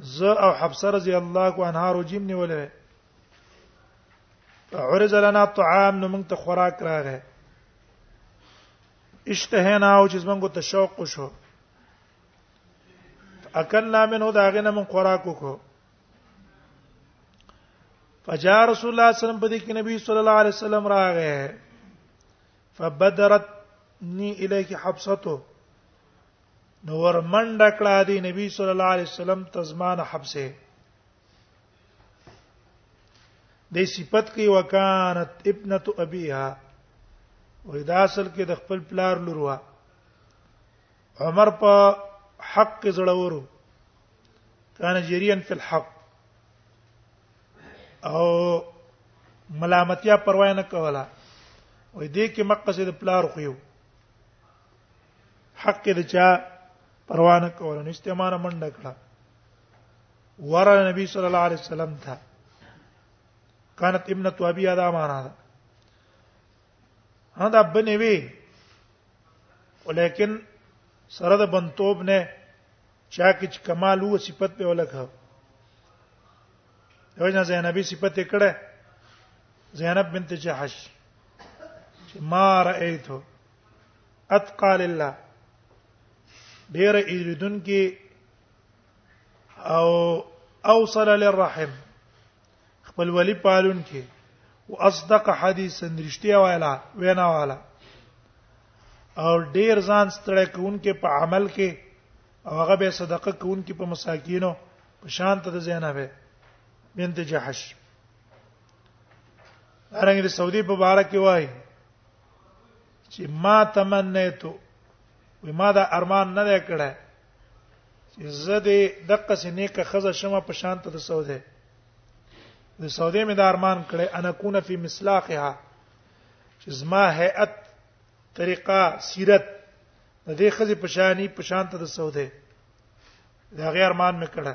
ز او حفصه رضی الله عنها روجیم نیولې عرض لنا طعام نو موږ ته خوراک راغې اشتهینا او چې موږ ته شوق شو اکلنا منه دا غنه من خوراک وکړو فجاء رسول الله صلی الله علیه وسلم په دې کې نبی صلی الله علیه وسلم راغې فبدرت ني اليك حبسته نو ورمنډ کړه دی نبی صلی الله علیه وسلم تزمان حبسه د صفت کې وکانت ابنه ابيها وې دا اصل کې د خپل پلار لور وا عمر په حق زړورو کان جریان فی الحق او ملامتیا پروا نه کوله وې دې کې مقصد پلار خو یو حق دې چا پروانه کول نو استعمال منډه کړه ور نبی صلی الله علیه وسلم تھا كانت ابنه ابي هذا معنا هذا هذا بني وي ولیکن سره د بنتوب نه چا کې کمال وو صفت په ولکه یو ځان زینبی صفت کړه زینب بنت جحش ما رأيته اتقى لله ډیر ایریدون کې او اوصل للرحم خپل ولی پالون کې واصدق حدیثا رښتیا ویلا وینا والا او ډیر ځان ستړی کوونکې په عمل کې او هغه به صدقه کوونکې په مساکینو په شان ته د زینبه بنت جحش ارنګ د سعودي په باره کې وایي چې ما تمنیتو وې ما دا ارمان نه کړه چې زه دې دقه سینې کا خزه شمه په شان ته د سوده د سوده مې دا ارمان کړه انا کونه فی مسلاقها چې زما هيئت طریقه سیرت د دې خزه په شانی په شان ته د سوده دا غیر ارمان مې کړه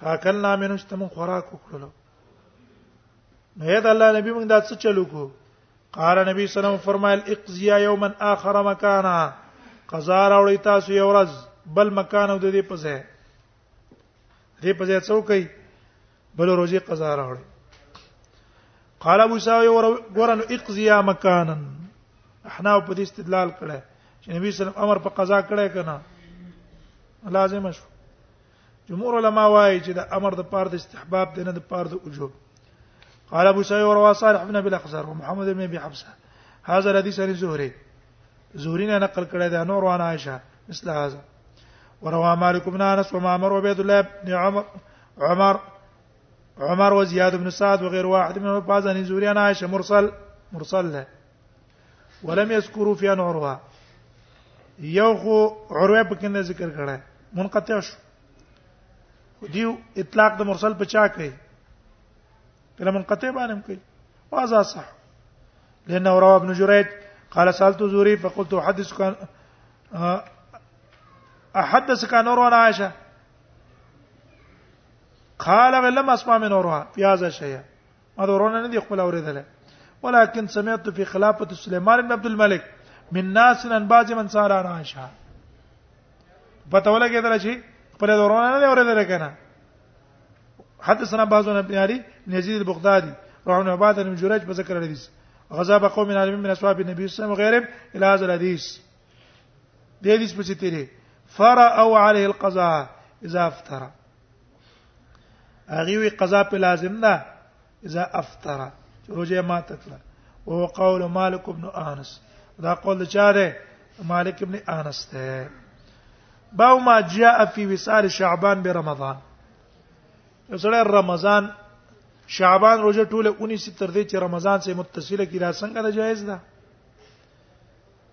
فاکلنا منو چې موږ خوراک وکړلو نو یاد الله نبی موږ دا څه چلو کو قال نبی صلی الله علیه وسلم فرمایل اقضیا یوما اخر مکانا قضا راوړی تاسو یو ورځ بل مکان او د دې په ځای دې په ځای څوک بل روزي قضا راوړی قال ابو ساوي ورن اقضیا مکانا احنا په دې استدلال کړه چې نبی صلی الله علیه وسلم امر په قضا کړه کنه لازم شو جمهور علما وايي چې دا امر د پاره د استحباب دی نه د پاره د وجوب قال ابو سعيد وروا صالح بن ابي الاخزر ومحمد بن ابي حفصه هذا الحديث عن الزهري زهري نه نقل کړی دا نور وان عائشه مثل هذا وروا مالك بن انس ومعمر وعبيد الله بن عمر عمر عمر وزياد بن سعد وغير واحد من بعض عن زهري عن عائشه مرسل مرسل له ولم يذكروا في ان عروه یو خو عروه په کې ذکر کړه منقطع شو خو دی اطلاق د مرسل په چا کوي کله منقطع باندې کوي واذا صح لانه روى ابن جريج قال سالت زوري فقلت احدثك احدثك عن عروه عائشه قال لم اسمع من عروه في هذا شيء ما دورونه نه دی خپل اوریدل ولكن سمعت في خلافه سليمان بن عبد الملك من ناس ان بعض من سار عن عائشه پته ولګیدل چې خپل دورونه نه دی اوریدل کنه حدثنا بعض بن علي بن يزيد البغدادي وعن عباده بن جريج بذكر الحديث غضب قوم من عالمين من اصحاب النبي صلى الله عليه وسلم وغيرهم الى هذا الحديث دې حدیث په ستیری فرأوا عليه القضاء اذا افترى هغه وی قضا په لازم ده اذا افطر روزه ما تکړه او قول مالک ابن انس دا قول چا ده مالک ابن انس ده باو ما جاء في وصال شعبان برمضان سره رمضان شعبان روزه ټوله 19 تر دې چې رمضان سره متصله کی را څنګه ده جایز ده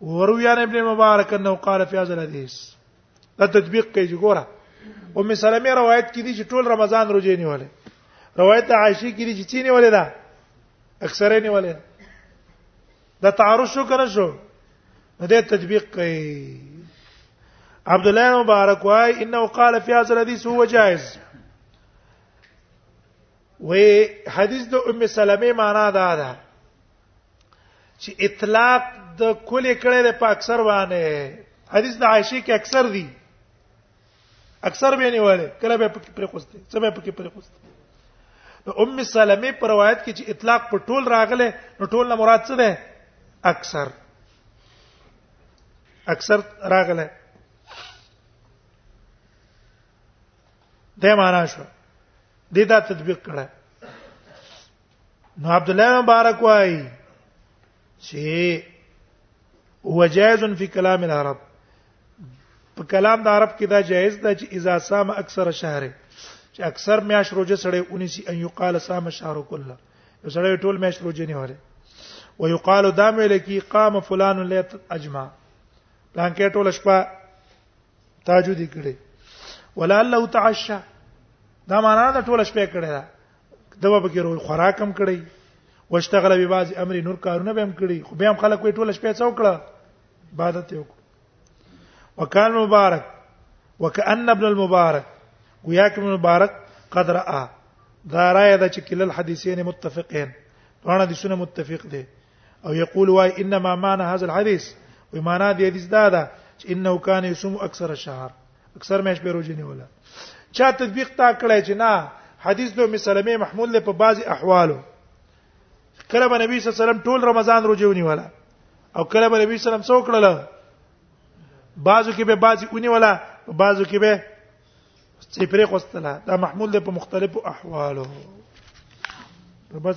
وروي عن ابن مبارک انه قال في هذا الحديث دا تطبیق کوي ګوره ام سلمہ روایت کړي چې ټول رمضان روزې نیولې روایت عائشہ کړي چې چینه ولې ده اکثره نیولې دا تعارض شو کنه شو نو دې تطبیق کوي عبد الله مبارک وايي انه قال في هذا الحديث هو جائز وې حدیث د ام سلمہ معنا دا ده چې اطلاق د کل کړه د په اکثر باندې حدیث د عائشه کې اکثر دی اکثر به نه وله کله به پر خوسته څه به پکې پر خوسته نو ام سلمې پر روایت کې چې اطلاق په ټول راغله نو ټول نه مراد څه ده اکثر اکثر راغله د معنا شو د دا تطبیق کړه نو عبد الله مبارک وای چې وجائز فی کلام العرب په کلام د عرب کې دا جائز ده چې اذا صام اکثر شهر چې اکثر میاش روزه سره اونیسی ان یقال صام شهر کله یو سره ټول میاش روزه نه وره او یقال دا مل کی قام فلان لیت اجمع پلان کې ټول شپه تهجد کړي ولعله تعشى دا معنا دا ټول شپه کړي دا دوا به ګرو خوراک هم کړی واشتغل به بعض امر نور کارونه به هم کړی خو به هم خلک وې ټول شپه څو کړه عبادت یو وکال مبارک وکأن ابن المبارک ويا ابن المبارک قد را دا رايه د چکل الحديثين متفقين ورانه دي سنه متفق دي او يقول واي انما معنى هذا الحديث ومعنى دي حديث دا ده انه كان يصوم اكثر الشهر اکثر مېش به روزي نیوله چا تطبیق تا کړی چې نه حدیث دو مسلمه محمول له په بعضی احوالو کله به نبی صلی الله علیه وسلم ټول رمضان روزي ونیوله او کله به نبی صلی الله علیه وسلم څو کړل بعضو کې به بعضی ونیوله بعضو کې به چې پرې خوستله دا محمول له په مختلفو احوالو بس